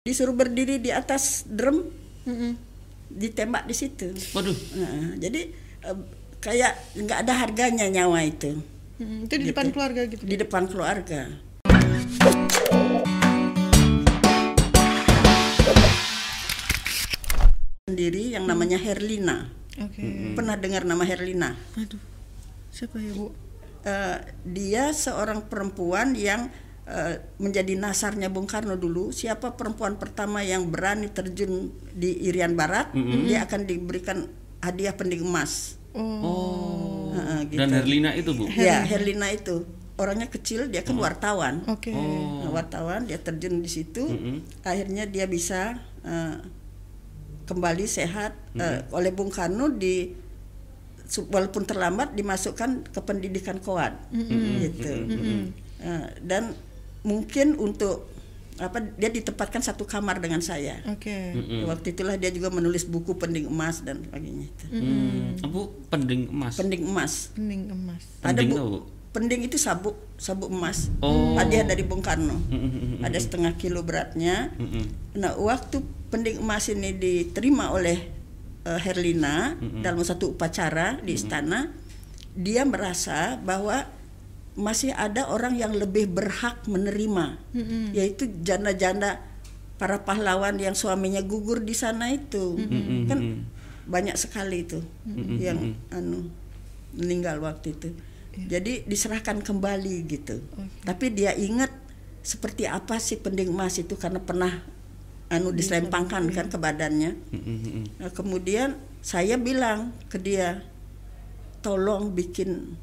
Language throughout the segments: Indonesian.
disuruh berdiri di atas drum Mm-mm. ditembak di situ Waduh. Nah, jadi eh, kayak nggak ada harganya nyawa itu Mm-mm. Itu di Gitu. depan keluarga gitu. di depan keluarga sendiri yang namanya Herlina Oke. pernah dengar nama Herlina Aduh. Siapa ya, Bu? Eh, dia seorang perempuan yang menjadi nasarnya Bung Karno dulu. Siapa perempuan pertama yang berani terjun di Irian Barat, dia akan diberikan hadiah pending emas. Oh. Oh. Heeh, gitu. Dan Herlina itu, Bu. Ya, Herlina itu orangnya kecil, dia kan wartawan. Oke. Oh. Nah, wartawan, dia terjun di situ. Mm-mm. Akhirnya dia bisa eh, kembali sehat eh, oleh Bung Karno di walaupun terlambat dimasukkan ke pendidikan koad gitu Eh, dan mungkin untuk apa dia ditempatkan satu kamar dengan saya Oke. waktu itulah dia juga menulis buku pending emas dan sebagainya itu Hmm. Bu, pending emas. pending emas Bening emas. ada Pending bu pending itu sabuk sabuk emas Oh. hadiah dari Bung Karno Mm-mm. ada setengah kilo beratnya Mm-mm. Nah, waktu pending emas ini diterima oleh eh, Herlina dalam satu upacara di istana, dia merasa bahwa masih ada orang yang lebih berhak menerima, Mm-mm. yaitu janda-janda para pahlawan yang suaminya gugur di sana itu, kan banyak sekali itu yang anu meninggal waktu itu. Jadi diserahkan kembali gitu. Tapi dia ingat seperti apa sih pending emas itu karena pernah anu diselempangkan kan ke badannya. Nah, kemudian saya bilang ke dia, tolong bikin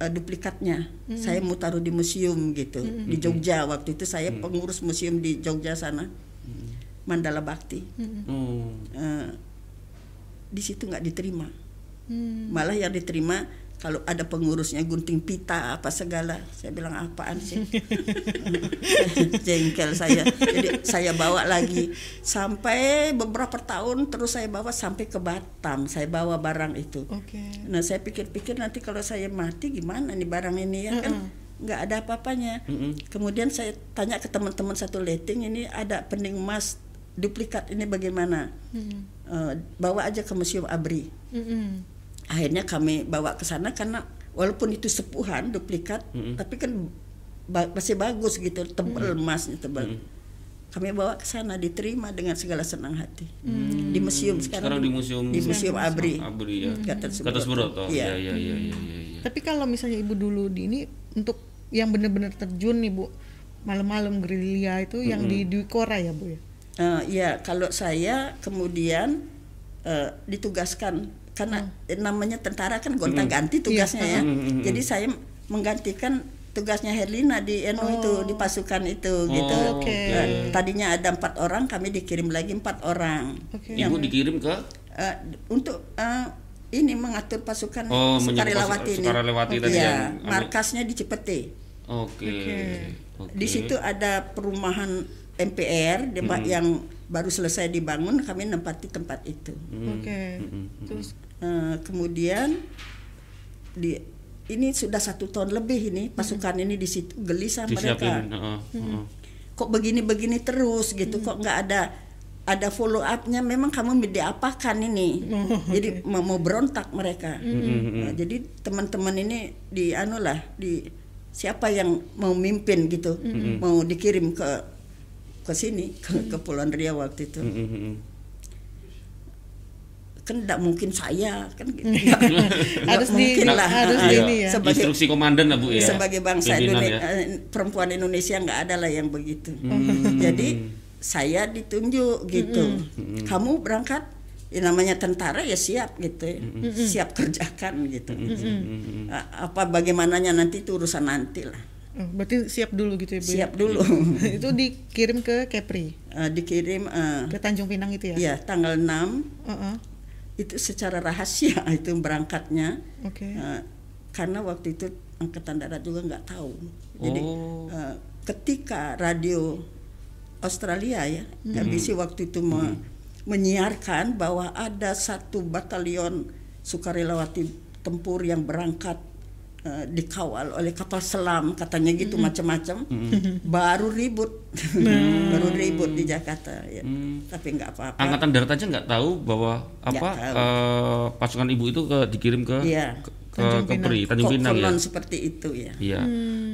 uh, duplikatnya. Saya mau taruh di museum gitu di Jogja waktu itu saya pengurus museum di Jogja sana, Mandala Bakti. Oh. Uh, di situ nggak diterima. Hmm. Malah yang diterima kalau ada pengurusnya gunting pita apa segala, saya bilang apaan sih? Jengkel saya. Jadi saya bawa lagi sampai beberapa tahun terus saya bawa sampai ke Batam. Saya bawa barang itu. Oke. Nah saya pikir-pikir nanti kalau saya mati gimana nih barang ini ya kan nggak ada apa-apanya. Kemudian saya tanya ke teman-teman satu letting ini ada pending emas duplikat ini bagaimana? Eh, bawa aja ke museum Abri Mm-mm. Akhirnya kami bawa ke sana karena walaupun itu sepuhan duplikat tapi kan ba- masih bagus gitu tebal emasnya tebal kami bawa ke sana diterima dengan segala senang hati. Di museum sekarang, Sekarang di museum di museum Abri. Abri ya. Gatot Gatot Subroto. Iya. Iya, iya, iya, iya, iya. Tapi kalau misalnya ibu dulu di ini untuk yang benar-benar terjun nih bu, malam-malam gerilya itu yang di Dwi Kora ya bu ya? Eh, ya kalau saya kemudian eh, ditugaskan karena eh, namanya tentara kan gonta-ganti tugasnya ya. Jadi saya menggantikan tugasnya Herlina di NU itu di pasukan itu gitu. oke. Eh, tadinya ada empat orang, kami dikirim lagi empat orang. Oke. Ibu dikirim ke Eh, untuk eh, ini mengatur pasukan Oh, Sukarelawati ini. Sukarelawati tadi Iya, yang anu- markasnya di Cipete. Oke. Oke. Di situ ada perumahan MPR di- yang baru selesai dibangun, kami nempati tempat itu. Oke. Terus Eh, kemudian di ini sudah satu tahun lebih ini pasukan ini di situ gelisah mereka. disiapin. heeh, heeh. Kok begini-begini terus gitu? Kok nggak ada ada follow up-nya? Memang kamu diapakan ini? Jadi mau, mau berontak mereka. Nah, jadi teman-teman ini di anu lah di siapa yang mau mimpin gitu, mau dikirim ke ke sini ke Kepulauan Riau waktu itu. Mm, mm, mm. Kan tidak mungkin saya kan gitu. Harus di- mungkin lah harus ah. ini ya. sebagai Instruksi komandan lah Bu ya. sebagai bangsa Pimpinan Indonesia ya. perempuan Indonesia nggak ada lah yang begitu Hmm. jadi saya ditunjuk gitu kamu berangkat ya namanya tentara ya siap gitu ya. siap kerjakan gitu A- apa bagaimananya nanti itu urusan nanti lah oh, berarti siap dulu gitu ya bu? ya? siap dulu itu dikirim ke Kepri, Eh, dikirim eh, ke Tanjung Pinang itu ya? ya tanggal 6 Heeh. Itu secara rahasia itu berangkatnya. Oke. Eh, karena waktu itu angkatan darat juga nggak tahu. Jadi Oh. eh, ketika radio Australia ya BBC waktu itu me- menyiarkan bahwa ada satu batalion sukarelawati tempur yang berangkat eh, dikawal oleh kapal selam katanya gitu macam-macam baru ribut baru ribut di Jakarta ya. tapi nggak apa-apa Angkatan Darat aja nggak tahu bahwa apa tahu. eh, pasukan ibu itu ke dikirim ke Iya. ke, ke, ke Peri, Tanjung Pinang ya. seperti itu ya Iya.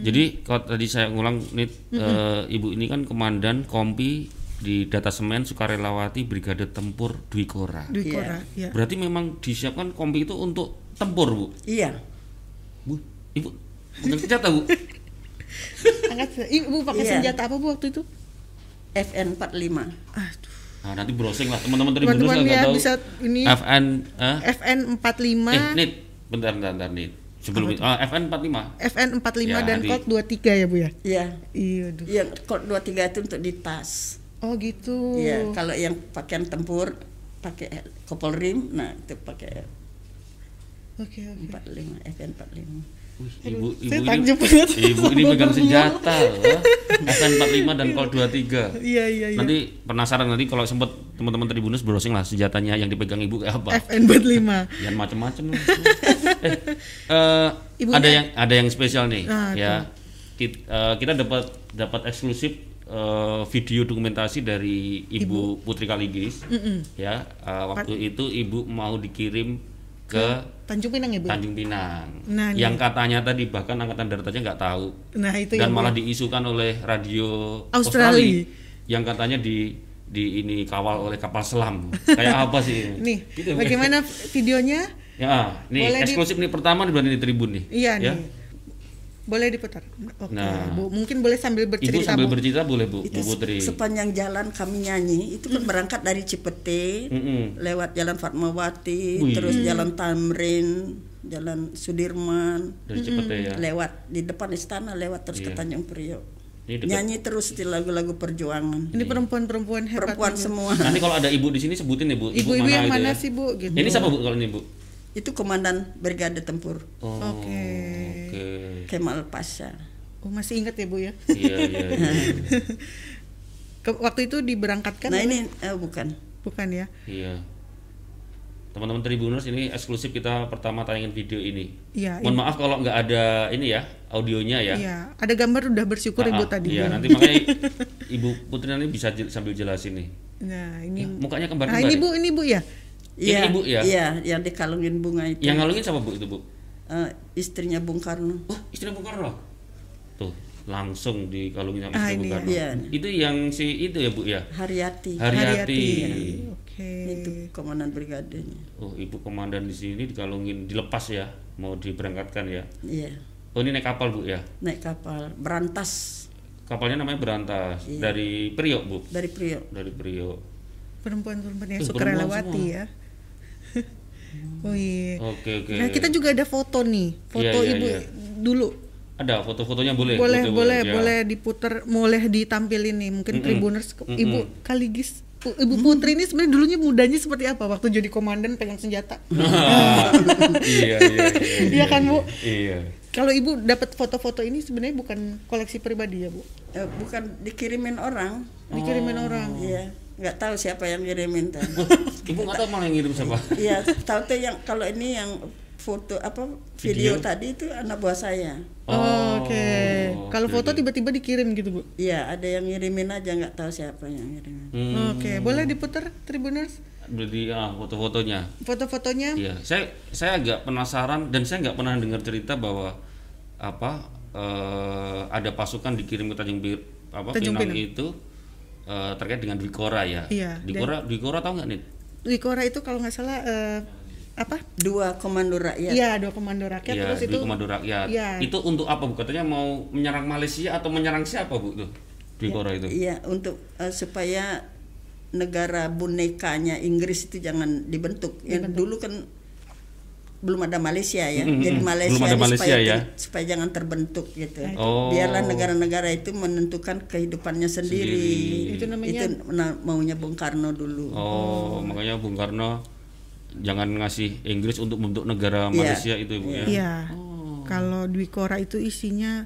Jadi kalau tadi saya ngulang nih eh, ibu ini kan komandan kompi di Datasemen Sukarelawati Brigade Tempur Dwi Kora. Dwi Kora, ya. Berarti memang disiapkan kompi itu untuk tempur, Bu. iya Bu, Ibu pegang senjata, Bu. Angkat Ibu pakai Iya. senjata apa Bu waktu itu? FN 45 Aduh. Nah, nanti browsing lah teman-teman tribuners Teman-teman ya tahu. bisa ini FN eh, FN 45 eh Nit, bentar bentar, bentar Nit. Sebelum itu ah, FN 45. FN 45 Ya, dan di- kod 23 ya Bu ya? iya Iya, aduh. yang kod 23 itu untuk di tas Oh gitu. Iya, kalau yang pakaian tempur pakai kopel rim, nah itu pakai Oke, oke. 45 FN 45. Wih, ibu ibu saya ini banget. ibu ini pegang senjata loh. FN 45 dan Kol 23. Iya, iya, iya. Nanti penasaran nanti kalau sempat teman-teman tribunus browsing lah senjatanya yang dipegang ibu kayak apa. FN 45. Jangan macem-macem lah. eh, eh, Ibunya- ada yang ada yang spesial nih Nah, ya. Kita, eh, kita dapat dapat eksklusif eh, video dokumentasi dari Ibu, Putri Kaligis. Ya, eh, waktu itu Ibu mau dikirim ke Tanjung Pinang ya Bu? Tanjung Pinang. Nah, yang katanya tadi bahkan angkatan darat aja nggak tahu Nah, itu dan ya. Bu. malah diisukan oleh radio Australia. Australia yang katanya di di ini kawal oleh kapal selam. Kayak apa sih? Nih, Gitu, bagaimana videonya? Ya, nih Boleh di- eksklusif nih pertama di di Tribun nih. Iya ya. nih. Boleh diputar. Oke, Nah. Bu. Mungkin boleh sambil Ibu bercerita, sambil Bu. bercerita boleh Bu, Itu Bu Putri. sepanjang jalan kami nyanyi itu kan berangkat dari Cipete, Mm-mm. lewat Jalan Fatmawati, Wih. terus Jalan Tamrin, Jalan Sudirman, Dari Cipete ya. lewat di depan istana, lewat terus ke Iya. Tanjung Priok. Ini. Nyanyi terus di lagu-lagu perjuangan. Ini perempuan-perempuan hebat. Perempuan Bu. semua. Nanti kalau ada ibu di sini sebutin ya Bu. Ibu-ibu yang gitu mana ya. sih, Bu? Gitu. Ini siapa Bu kalau ini Bu? Itu komandan Brigade Tempur Oh, Oke. Oke. Kemal Pasha. Oh, masih ingat ya, Bu ya? Iya, iya, iya. Waktu itu diberangkatkan Nah ini eh, bukan. bukan ya? Iya. Teman-teman Tribuners ini eksklusif kita pertama tayangin video ini. Iya. Mohon maaf kalau nggak ada ini ya audionya ya. Iya, ada gambar udah bersyukur Ah, Ibu ah, tadi. Iya, nanti makanya Ibu Putri nanti bisa jel- sambil jelasin nih. Nah, ini Mukanya kembar Nah, ini Bu, ini Bu ya? Ini Ibu ya? Iya, yang dikalungin bunga itu. Yang ngalungin siapa Bu itu Bu? Eh, istrinya Bung Karno. Oh, istri Bung Karno. Tuh, langsung dikalungin sama Ah, istri Bung ya. Karno. Iya. Itu yang si itu ya Bu ya? Haryati. Haryati. Oke. Itu komandan brigadenya. Oh, Ibu komandan di sini dikalungin dilepas ya, mau diberangkatkan ya. Iya. Oh, ini naik kapal Bu ya? Naik kapal berantas Kapalnya namanya Berantas Iya. dari Priok Bu. dari Priok. Dari Priok. Perempuan-perempuan yang Eh, sukarelawati perempuan ya. Oh iya. Oke, oke. Nah, kita juga ada foto nih. Foto Iya, iya, Ibu iya. dulu. Ada foto-fotonya boleh. boleh, foto- boleh, ya. boleh diputar, boleh ditampilin nih. Mungkin Mm-mm. Tribuners Mm-mm. Ibu Kaligis Bu- Ibu Putri ini sebenarnya dulunya mudanya seperti apa waktu jadi komandan pegang senjata? iya, iya, iya. Iya kan, Bu? Iya. Kalau Ibu dapat foto-foto ini sebenarnya bukan koleksi pribadi ya, Bu? Eh, bukan dikirimin orang. Dikirimin orang. Iya. Nggak tahu siapa yang ngirimin tadi. Ibu nggak tahu malah yang ngirim siapa? Iya, tahu tuh yang kalau ini yang foto apa Video? video, tadi itu anak buah saya. Oh, Oke. Kalau oke, foto tiba-tiba dikirim gitu, Bu? Iya, ada yang ngirimin aja nggak tahu siapa yang ngirimin. Hmm, Oke, boleh diputar Tribuners Berarti ah, foto-fotonya. foto-fotonya? Iya, saya saya agak penasaran dan saya nggak pernah dengar cerita bahwa apa eh, ada pasukan dikirim ke Tanjung Bir apa Tanjung Pinang, Pinang. itu eh, terkait dengan Dwikora ya. Iya, Dwikora Dwikora tahu nggak nih? Wikora itu kalau nggak salah eh, apa? Dua komando rakyat. Iya, dua komando rakyat Iya, terus itu Komando Rakyat. Iya. Itu untuk apa Bu? Katanya mau menyerang Malaysia atau menyerang siapa Bu tuh? Dwikora itu. Iya, untuk eh, supaya negara bonekanya Inggris itu jangan dibentuk. Yang dulu kan belum ada Malaysia ya. Mm, mm, Jadi. Malaysia, Belum ada Malaysia supaya ya. ter- supaya jangan terbentuk gitu. Oh. Biarlah negara-negara itu menentukan kehidupannya sendiri. Sendiri. Itu namanya- Itu maunya Bung Karno dulu. Oh, makanya Bung Karno jangan ngasih Inggris untuk membentuk negara Iya. Malaysia itu Ibu ya. Iya. Kalau Dwikora itu isinya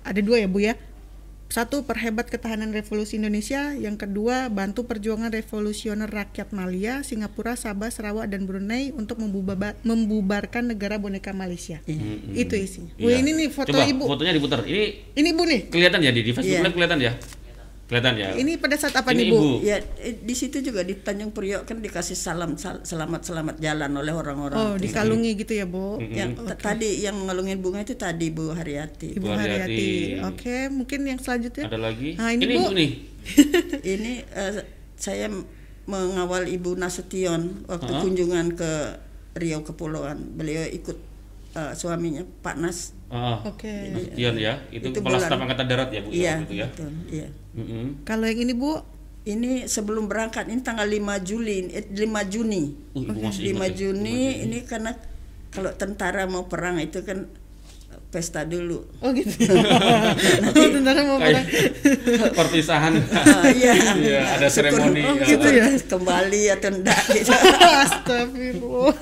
ada dua ya, Bu ya? Satu perhebat ketahanan revolusi Indonesia, yang kedua bantu perjuangan revolusioner rakyat Malia, Singapura, Sabah, Sarawak dan Brunei untuk membuba- membubarkan negara boneka Malaysia. Itu isinya. Bu Iya. ini nih foto Coba, ibu. fotonya diputar. Ini Ini bu nih. kelihatan ya di, di Facebook Iya. Live kelihatan ya? Kelihatan ya? Ini pada saat apa Ini nih bu? ibu. Ya eh, di situ juga di Tanjung Priok kan dikasih salam sal- selamat selamat jalan oleh orang-orang. Oh dikalungi gitu ya bu. yang t- tadi yang ngelungin bunga itu tadi Bu Haryati. Ibu Bu Haryati. Haryati. Oke mungkin yang selanjutnya. Ada lagi? Nah, ini, ini Bu. ibu nih. Ini eh, saya mengawal Ibu Nasution waktu Hah? kunjungan ke Riau Kepulauan. Beliau ikut eh, suaminya Pak Nas. Ah, Oke. Nasution ya. Itu, Itu kepala bulan. staf angkatan darat ya Bu ya, Iya, waktu itu ya. betul, iya. Mm-mm. Kalau yang ini bu, Ini sebelum berangkat ini tanggal 5 Juli, eh, 5 Juni. Uh, ibu masih 5 ingat ya? Juni ini karena kalau tentara mau perang itu kan pesta dulu. oh gitu. oh, tentara mau perang. Perpisahan. Ah, iya. Iya, ada seremoni. oh, ya. syukur Kembali atau enggak gitu. Astagfirullah.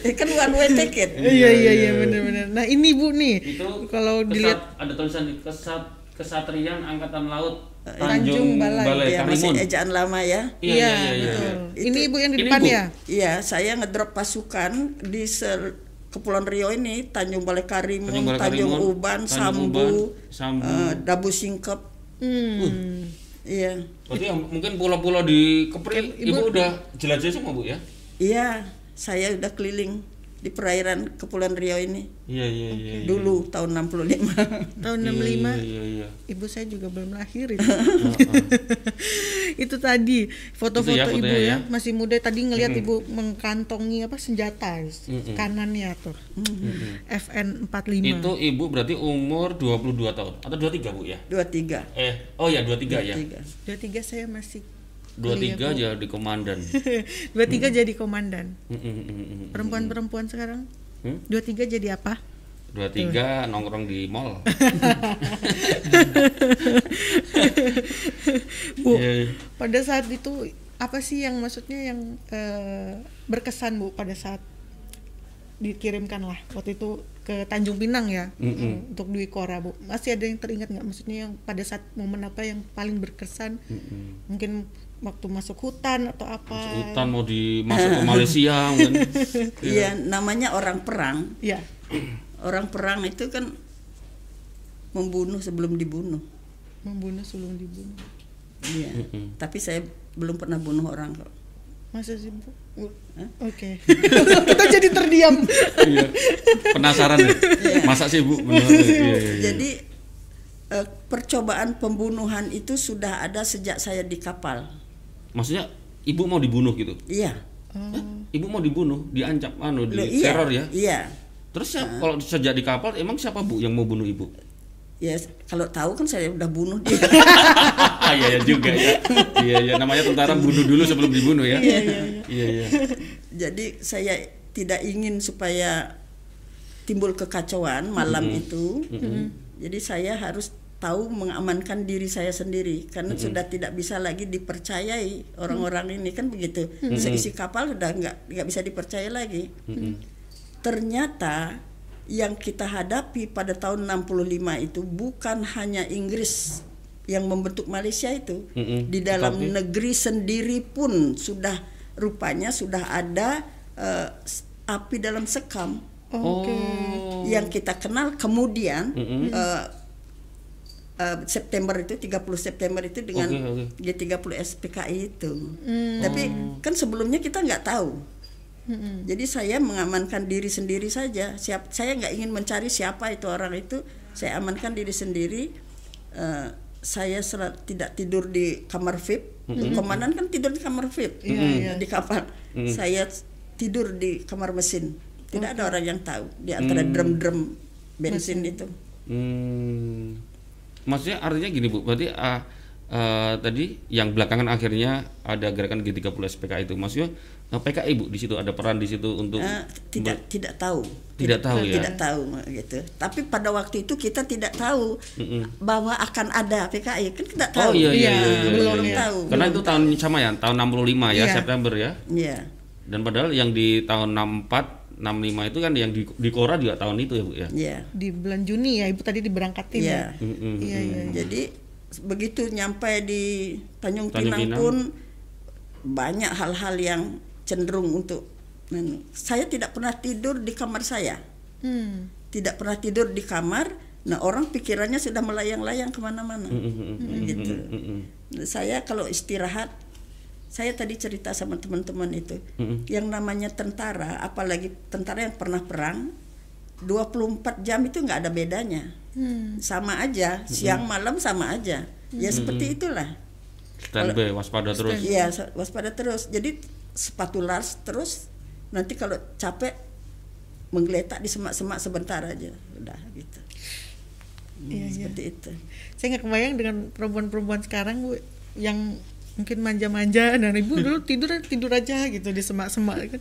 Eh, kan one way ticket. Iya iya iya benar-benar. Nah ini bu nih, Itu kalau kesat- dilihat ada tulisan di kesat Kesatrian Angkatan Laut Tanjung Balai. Ya, masih ejaan lama ya. Iya, iya, iya, iya. betul. Itu- Ini ibu yang di depan ya. Iya, saya ngedrop pasukan di sel- Kepulauan Riau ini Tanjung Balai Karimun, Tanjung Tanjung, Balai Karimun, Uban, Tanjung Sambu, Uban, Sambu. eh, Dabu Singkep. Hmm. Iya. Berarti yang mungkin pulau-pulau di Kepri ibu, udah jelajah semua bu ya? Iya, saya udah keliling di perairan Kepulauan Riau ini Iya iya iya. iya. dulu tahun 65. Tahun Iya, 65 Iya iya. Ibu saya juga belum lahir itu. itu tadi foto-foto Itu ya, ibu fotonya ya, ya. masih muda tadi ngelihat ibu mengkantongi apa senjata kanannya tuh. FN 45. Itu ibu berarti umur 22 tahun atau 23 bu ya? 23. Eh oh ya 23 ya. 23. 23 saya masih 23 ya di komandan. 23 jadi komandan. Mm, mm, mm, mm, mm. Perempuan-perempuan sekarang Hmm? 23 jadi apa? 23 nongkrong di mall. Bu, Iya, iya. pada saat itu apa sih yang maksudnya yang eh, berkesan Bu pada saat dikirimkan lah waktu itu ke Tanjung Pinang ya Mm-mm. untuk Dwi Kora Bu masih ada yang teringat nggak maksudnya yang pada saat momen apa yang paling berkesan Mm-mm. mungkin waktu masuk hutan atau apa Hutan mau dimasuk ke Malaysia mungkin. Iya, namanya orang perang. ya Orang perang itu kan membunuh sebelum dibunuh. membunuh sebelum dibunuh Iya. Tapi saya belum pernah bunuh orang kok. masa sih Bu? Hah? Oke kita jadi terdiam Iya. Penasaran ya? Masa sih Bu? Benar. Iya, iya, iya. Jadi eh, percobaan pembunuhan itu sudah ada sejak saya di kapal. Maksudnya ibu mau dibunuh gitu? Iya. oh, Ibu mau dibunuh, diancam anu, di Loh, iya. teror ya? Iya. Terus siapa, kalau sejak di kapal emang siapa Bu yang mau bunuh ibu? Ya kalau tahu kan saya udah bunuh dia. Ah iya iya juga ya. Iya iya namanya tentara bunuh dulu sebelum dibunuh ya. Iya iya. Iya iya. Jadi saya tidak ingin supaya timbul kekacauan malam itu. Jadi saya harus tahu mengamankan diri saya sendiri karena sudah tidak bisa lagi dipercayai orang-orang ini kan begitu. Seisi kapal sudah nggak nggak bisa dipercaya lagi. Ternyata yang kita hadapi pada tahun 65 itu bukan hanya Inggris yang membentuk Malaysia itu Mm-mm. di dalam Tapi- negeri sendiri pun sudah rupanya sudah ada s- api dalam sekam oke Oh. yang kita kenal kemudian Mm-mm. eh, eh, September itu 30 September itu dengan Oke, oke. G30 SPKI itu tapi kan sebelumnya kita nggak tahu Mm-mm. jadi saya mengamankan diri sendiri saja. Siap, saya nggak ingin mencari siapa itu orang itu. Saya amankan diri sendiri. Eh, saya sel- tidak tidur di kamar VIP. Komandan kan tidur di kamar VIP Iya, iya. di kapal. Saya tidur di kamar mesin. Tidak ada orang yang tahu di antara drum-drum bensin itu. Hmm. Maksudnya artinya gini Bu, berarti ah, eh, tadi yang belakangan akhirnya ada gerakan G30 SPK itu. Maksudnya eh, PKI Bu di situ ada peran di situ untuk Eh, tidak tidak tahu. Tidak tahu ya? Tidak tahu gitu. Tapi pada waktu itu kita tidak tahu bahwa akan ada PKI. Kan tidak tahu. Oh iya iya Iya, iya, iya, belum iya. ya. tahu. Karena itu tahun sama ya, tahun 65 ya Iya. September ya. Iya. Dan padahal yang di tahun 64 65 itu kan yang di, di Kora juga tahun itu ya Bu ya. Iya. Di bulan Juni ya ibu tadi diberangkatin Iya. ya. Iya iya. Jadi begitu nyampe di Tanjung, Tanjung Pinang, Pinang. pun banyak hal-hal yang cenderung untuk saya tidak pernah tidur di kamar saya. Hmm. Tidak pernah tidur di kamar. Nah orang pikirannya sudah melayang-layang ke mana-mana. Gitu. Saya kalau istirahat, saya tadi cerita sama teman-teman itu, yang namanya tentara, apalagi tentara yang pernah perang, 24 jam itu nggak ada bedanya, Hmm. sama aja, siang malam sama aja, ya seperti itulah. Standby waspada terus. Iya, waspada terus. Jadi sepatu lars terus. Nanti kalau capek menggeletak di semak-semak sebentar aja, udah gitu. Iya iya. Seperti itu. Saya nggak kebayang dengan perempuan-perempuan sekarang bu yang mungkin manja-manja dan ibu dulu tidur tidur aja gitu di semak-semak kan.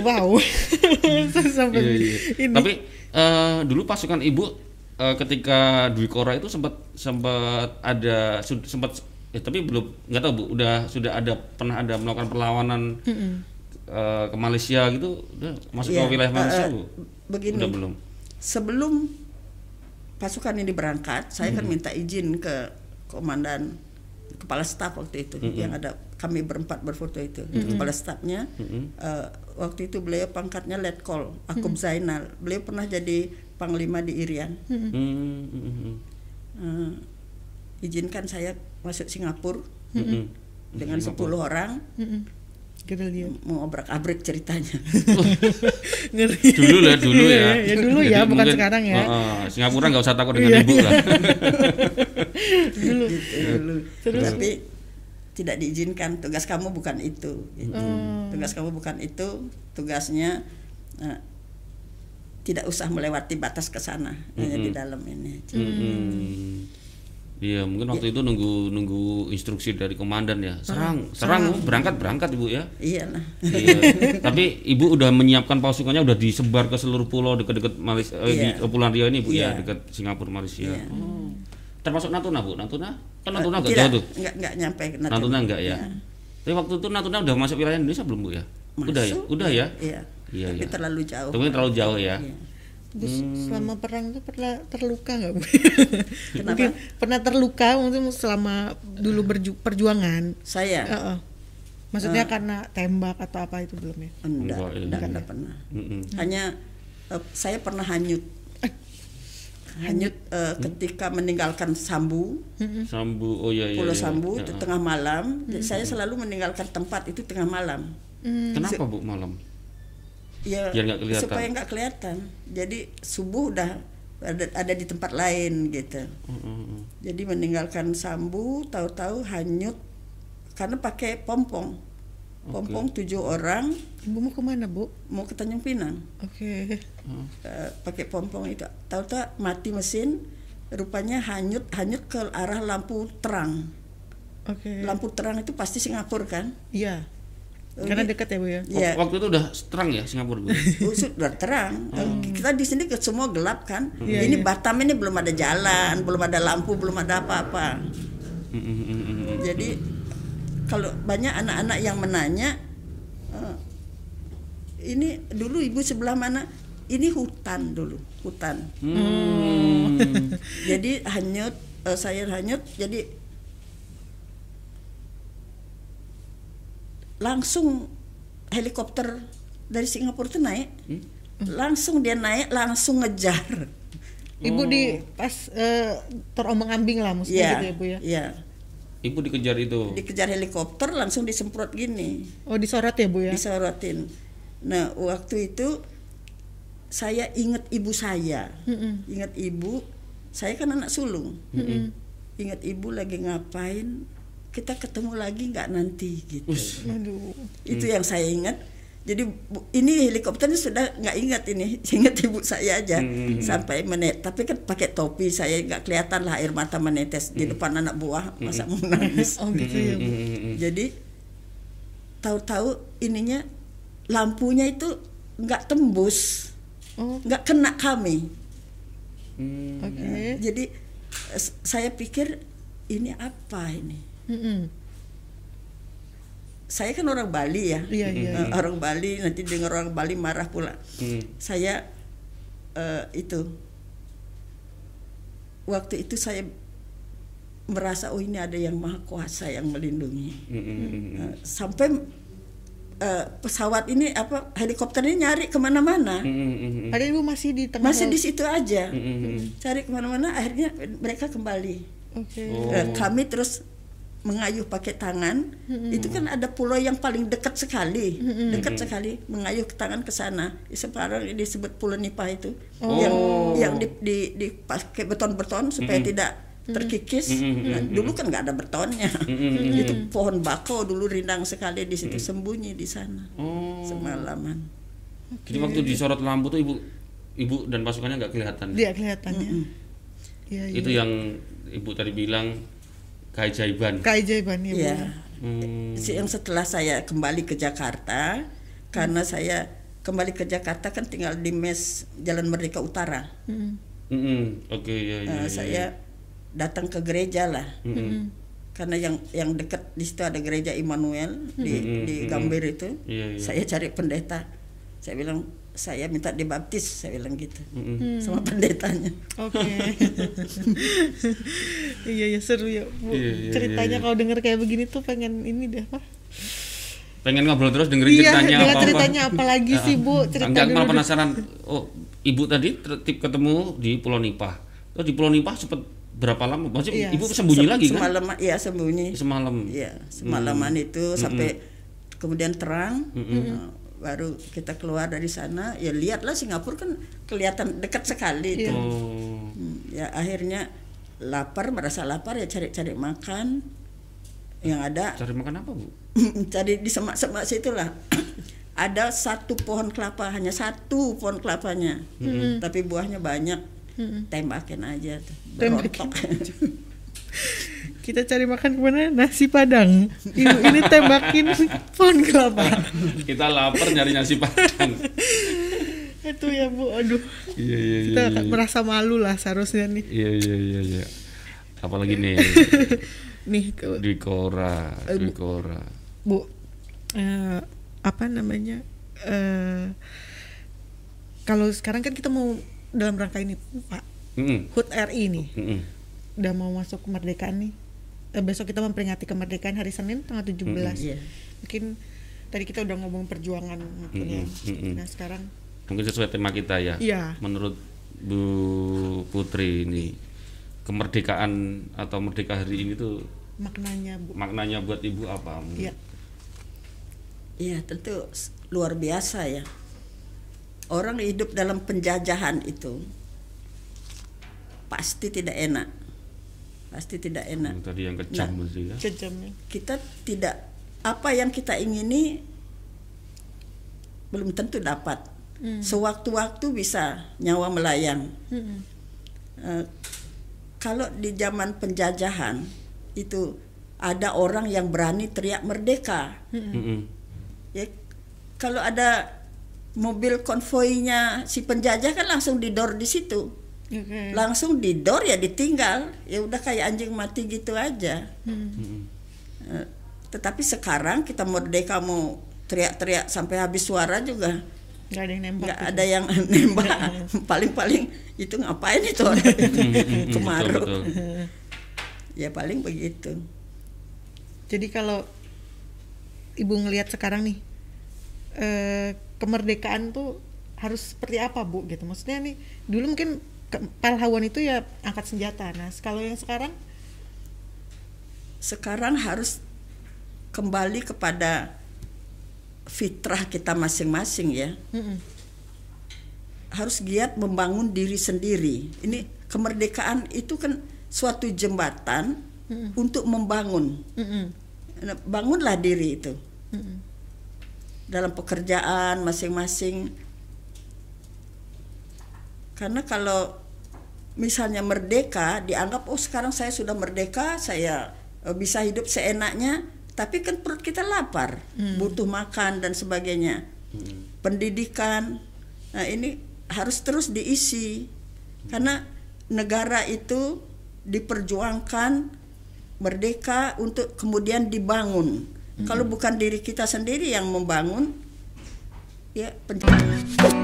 Wow. Sampai Iya, iya. ini. Tapi eh, dulu pasukan ibu eh, ketika Dwi Kora itu sempat sempat ada sempat ya tapi belum nggak tahu bu udah sudah ada pernah ada melakukan perlawanan eh, ke Malaysia gitu udah masuk Iya, ke wilayah Malaysia eh, bu begini. udah belum Sebelum pasukan ini berangkat, saya kan minta izin ke komandan kepala staf waktu itu. Yang ada kami berempat berfoto itu. Kepala stafnya eh, waktu itu beliau pangkatnya letkol Akub Zainal. Beliau pernah jadi panglima di Irian. Hmm, hmm, hmm, Eh, izinkan saya masuk Singapura hmm, hmm. dengan 10 orang Mm-mm. Gerilya. mau obrak-abrik ceritanya Ngeri. dulu lah dulu ya ya dulu ya, Jadi bukan mungkin, sekarang ya. eh, eh, Singapura nggak usah takut dengan Iya, ibu lah dulu. gitu dulu. Tapi tidak diizinkan. Tugas kamu bukan itu. gitu. Hmm. Tugas kamu bukan itu. Tugasnya eh, tidak usah melewati batas ke sana, hanya di dalam ini. aja. Hmm. Iya, mungkin waktu itu nunggu nunggu instruksi dari komandan ya. Serang, serang, Bu. berangkat, berangkat Ibu ya. Iyalah. Iya. Tapi Ibu udah menyiapkan pasukannya udah disebar ke seluruh pulau dekat-dekat Malaysia eh, di Iya. Kepulauan Riau ini Bu ya, Iya. dekat Singapura Malaysia. Iya. Oh. Termasuk Natuna Bu, Natuna? Kan Natuna Eh, tidak, jauh tuh. Enggak, enggak nyampe ke Natuna, Natuna. enggak ya? Tapi waktu itu Natuna udah masuk wilayah Indonesia belum Bu ya? Udah ya? Masuk. Udah ya? Iya. Iya, Tapi iya. terlalu jauh. Tapi terlalu jauh ya. Iya. Bu, selama perang itu pernah terluka nggak bu? Kenapa? Mungkin pernah terluka mungkin selama dulu berju- perjuangan. Saya Heeh. Maksudnya karena tembak atau apa itu belum ya? enggak, Enggak, iya. enggak, enggak pernah. Hanya eh, saya pernah hanyut. Hanyut eh, ketika meninggalkan Sambu. Sambu, oh iya iya. Pulau iya. Sambu Ya. itu tengah malam. Saya selalu meninggalkan tempat itu tengah malam. Kenapa Bu malam? Ya Biar nggak kelihatan. supaya nggak kelihatan. Jadi subuh udah ada, ada di tempat lain gitu. Mm-mm. Jadi meninggalkan Sambu, tahu-tahu hanyut karena pakai pompong. Pompong tujuh orang Ibu mau ke mana bu? mau ke Tanjung Pinang. Oke. Eh, pakai pompong itu tahu-tahu mati mesin rupanya hanyut hanyut ke arah lampu terang Oke. lampu terang itu pasti Singapura kan Iya. Karena dekat ya bu ya. Wak- Waktu itu udah terang ya Singapura Bu. Oh, sudah terang. Eh, Kita di sini ke semua gelap kan. Iya, ini iya. Batam ini belum ada jalan, belum ada lampu, belum ada apa-apa. Mm-mm. Jadi kalau banyak anak-anak yang menanya, eh, ini dulu ibu sebelah mana? Ini hutan dulu, hutan. Hmm. Jadi hanyut, eh, saya hanyut. Jadi langsung helikopter dari Singapura itu naik, langsung dia naik, langsung ngejar. Ibu di pas eh, terombang-ambing lah maksudnya Iya, gitu ya bu ya. iya. Ibu dikejar itu. Dikejar helikopter, langsung disemprot gini. Oh disorot ya bu ya. disorotin. Nah waktu itu saya ingat ibu saya, Mm-mm. ingat ibu, saya kan anak sulung, ingat ibu lagi ngapain, kita ketemu lagi nggak nanti gitu. Aduh. Itu yang saya ingat. Jadi bu- ini helikopternya sudah nggak ingat ini, ingat ibu saya aja sampai menet. Tapi kan pakai topi saya nggak kelihatan lah air mata menetes di depan anak buah masa mau nangis. Oh gitu ya bu. Jadi tahu-tahu ininya lampunya itu nggak tembus, Oh nggak kena kami. Hmm. oke. Jadi saya pikir ini apa ini? Mm-mm. saya kan orang Bali ya. Iya, iya, Eh, Orang Bali nanti dengar orang Bali marah pula. Hmm. Saya eh, itu waktu itu saya merasa oh ini ada yang maha kuasa yang melindungi. Mm, mm, mm, mm. Eh, sampai eh, pesawat ini apa helikopter ini nyari ke mana-mana. Mm, mm, mm, mm. Padahal ibu masih di tengah Masih di situ aja. Mm, mm, mm. Cari ke mana-mana akhirnya mereka kembali. Oke. Oh. Eh, kami terus mengayuh pakai tangan itu kan ada pulau yang paling dekat sekali. Dekat sekali mengayuh ke tangan ke sana. Sekarang ini disebut pulau nipah itu. Yang Oh. yang di, di, dipakai beton-beton supaya tidak terkikis. Nah, dulu kan nggak ada betonnya. Itu pohon bakau dulu rindang sekali di situ sembunyi di sana. Oh. semalaman. Jadi waktu disorot lampu tuh ibu ibu dan pasukannya nggak kelihatan. Dia kelihatannya. Iya, iya. Itu yang ibu tadi bilang keajaiban. keajaiban ya, ya Hmm. Si- yang setelah saya kembali ke Jakarta karena saya kembali ke Jakarta kan tinggal di mes Jalan Merdeka Utara Mm. Mm-mm. Oke ya ya. Eh, ya. saya datang ke gereja lah Mm-mm. karena yang yang dekat di situ ada gereja Immanuel di Mm-mm, di mm-mm. Gambir itu Iya, iya. saya cari pendeta saya bilang saya minta dibaptis saya bilang gitu Mm-mm. sama pendetanya Oke. iya ya seru ya Bu. Iya, iya, Ceritanya iya, iya. kalau denger kayak begini tuh pengen ini deh apa? Pengen ngobrol terus dengerin Iya, ceritanya apa-apa. ceritanya apa lagi sih Bu? Cerita Enggak malah penasaran. Oh, ibu tadi tertib ketemu di Pulau Nipah. Terus di Pulau Nipah sempat berapa lama? Maksudnya Iya, ibu sembunyi Sem- lagi kan? semalam ya sembunyi Semalam. Iya, semalaman itu sampai kemudian terang, eh, baru kita keluar dari sana. Ya lihatlah Singapura kan kelihatan dekat sekali itu. Oh. Hmm, Ya akhirnya lapar, merasa lapar ya cari-cari makan. Yang ada Cari makan apa, Bu? cari di semak-semak situlah. ada satu pohon kelapa, hanya satu pohon kelapanya, tapi buahnya banyak. Tembakin aja, tuh, Tembakin. Kita cari makan ke mana? Nasi padang. Ibu ini tembakin pohon kelapa. Kita lapar nyari nasi padang. Itu ya Bu, aduh. Iya, iya, iya. Kita iya. merasa malu lah seharusnya nih. Iya, iya, iya, iya. Apalagi nih Nih ke di Kora, di Kora. Bu, eh, apa namanya? eh kalau sekarang kan kita mau dalam rangka ini, Pak, Mm-mm. HUT RI nih, Mm-mm. udah mau masuk kemerdekaan nih. Eh, besok kita memperingati kemerdekaan hari Senin tanggal 17. Iya. Mungkin tadi kita udah ngomong perjuangan mungkin ya. Mm-mm, mm-mm. Nah, sekarang Mungkin sesuai tema kita ya. Iya. Menurut Bu Putri ini kemerdekaan atau merdeka hari ini tuh maknanya, Bu. maknanya buat ibu apa? Iya. Iya tentu luar biasa ya. Orang hidup dalam penjajahan itu pasti tidak enak, pasti tidak enak. Yang tadi yang kejam Nah. ya. Kejamnya. Kita tidak apa yang kita ingini belum tentu dapat. Sewaktu-waktu bisa nyawa melayang. Mm-mm. Eh, kalau di zaman penjajahan itu ada orang yang berani teriak merdeka. Mm-mm. ya kalau ada mobil konvoinya si penjajah kan langsung didor di situ Oke. langsung didor ya ditinggal. Ya udah kayak anjing mati gitu aja. Eh, tetapi sekarang kita merdeka mau teriak-teriak sampai habis suara juga. Nggak ada yang nembak. nggak gitu. ada yang nembak. Paling-paling itu ngapain itu? Kemaru Betul, betul. ya paling begitu. Jadi kalau ibu ngelihat sekarang nih eh, kemerdekaan tuh harus seperti apa bu? Gitu. Maksudnya nih dulu mungkin pahlawan itu ya angkat senjata. Nah kalau yang sekarang? Sekarang harus kembali kepada fitrah kita masing-masing ya. Mm-mm, harus giat membangun diri sendiri. Ini kemerdekaan itu kan suatu jembatan untuk membangun. Nah, Bangunlah diri itu. Dalam pekerjaan masing-masing. Karena kalau misalnya merdeka dianggap oh sekarang saya sudah merdeka, saya eh, bisa hidup seenaknya, tapi kan perut kita lapar, butuh makan dan sebagainya. Pendidikan. Nah, ini harus terus diisi. Karena negara itu diperjuangkan merdeka untuk kemudian dibangun. Kalau bukan diri kita sendiri yang membangun, ya pen-